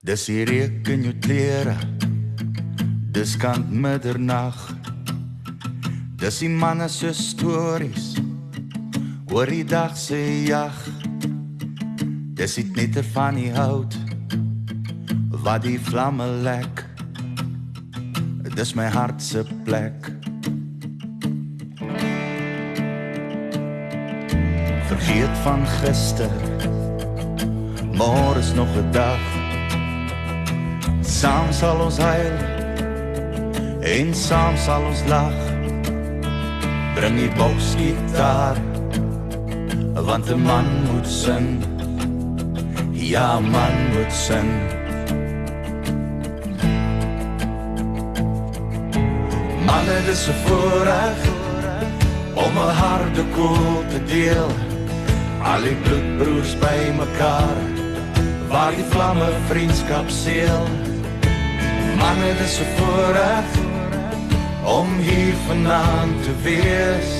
Dis hier reuk in jou klere. Dis kan middernag. Dis die manne se stories. Oor die dag se jag. Dis dit net er van die hout. Wat die vlamme lek. Dis my hart se plek. Vergeet van gister. Môre is nog 'n dag. Saam sal ons huil en saam sal ons lag. Bring die boksgitaar want 'n man moet sing. Ja, man moet sing. Manne dis 'n voorreg om 'n harde koel te deel. Al die bloedbroers by mekaar waar die vlamme vriendskap seël. Manne dis 'n voorreg om hier vanaand te wees.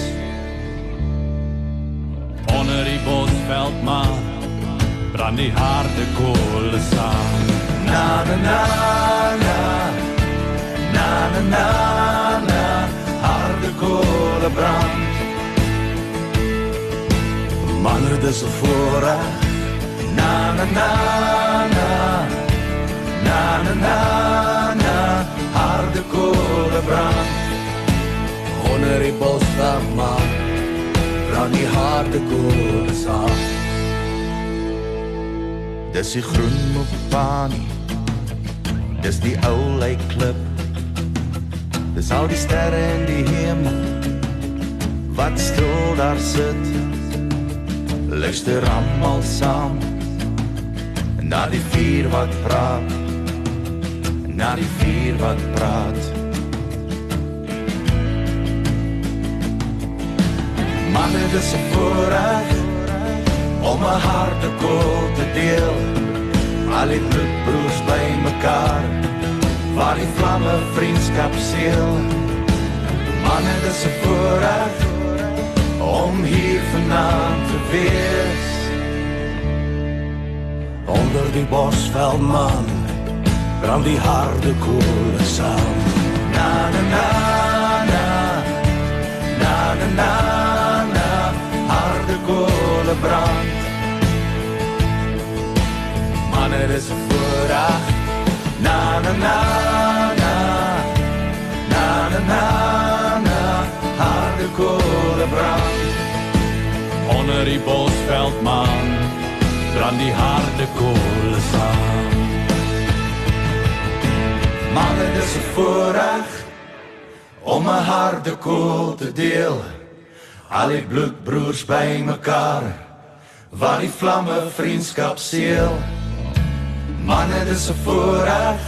Onder die bosveld maar brand die harde kolle saam. Na na na na na na na na harde kolle brand. Manne dis 'n voorreg. Na na na na na na na bosveld maar brand die harde kolle saam. Dis die groen mopani. Dis die ou lake klip. Dis al die sterre in die hemel. Wat stil daar sit. Luister almal saam. Na die vuur wat praat. Na die vuur wat praat. Manne dis 'n voorreg om 'n harde koel te deel. Al die bloedbroers by mekaar, waar die vlamme vriendskap seël. Manne, dis 'n voorreg om hier vanaand te wees. Onder die bosveld man brand die harde kolle saam. Koele brand. Manne, dis 'n voorreg. Na na na na na na na na harde koele brand. Onder die bosveld man brand die harde kolle saam. Manne, dis 'n voorreg om 'n harde koel te deel. Al die bloedbroers by mekaar, waar die vlamme vriendskap seël. Manne, dis 'n voorreg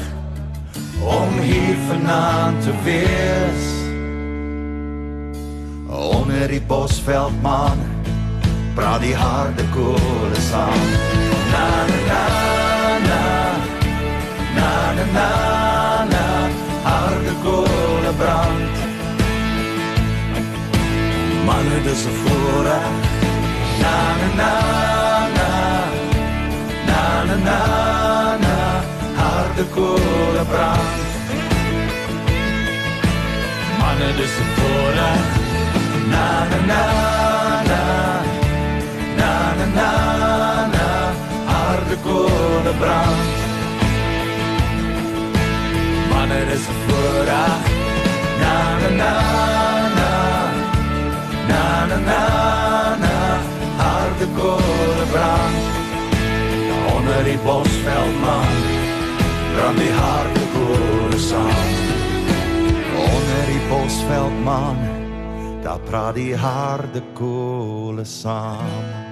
om hier vanaand te wees. Onder die bosveld man, praat die harde koele saam. Na na na dis 'n voorreg. Na na na na na na na na harde koele brand. Manne dis 'n voorreg. Na na na na na na na na harde koele brand. Manne, dis 'n voorreg. Onder die bosveld man, brand die harde koele saam. Onder die bosveld man, daar praat die harde koele saam.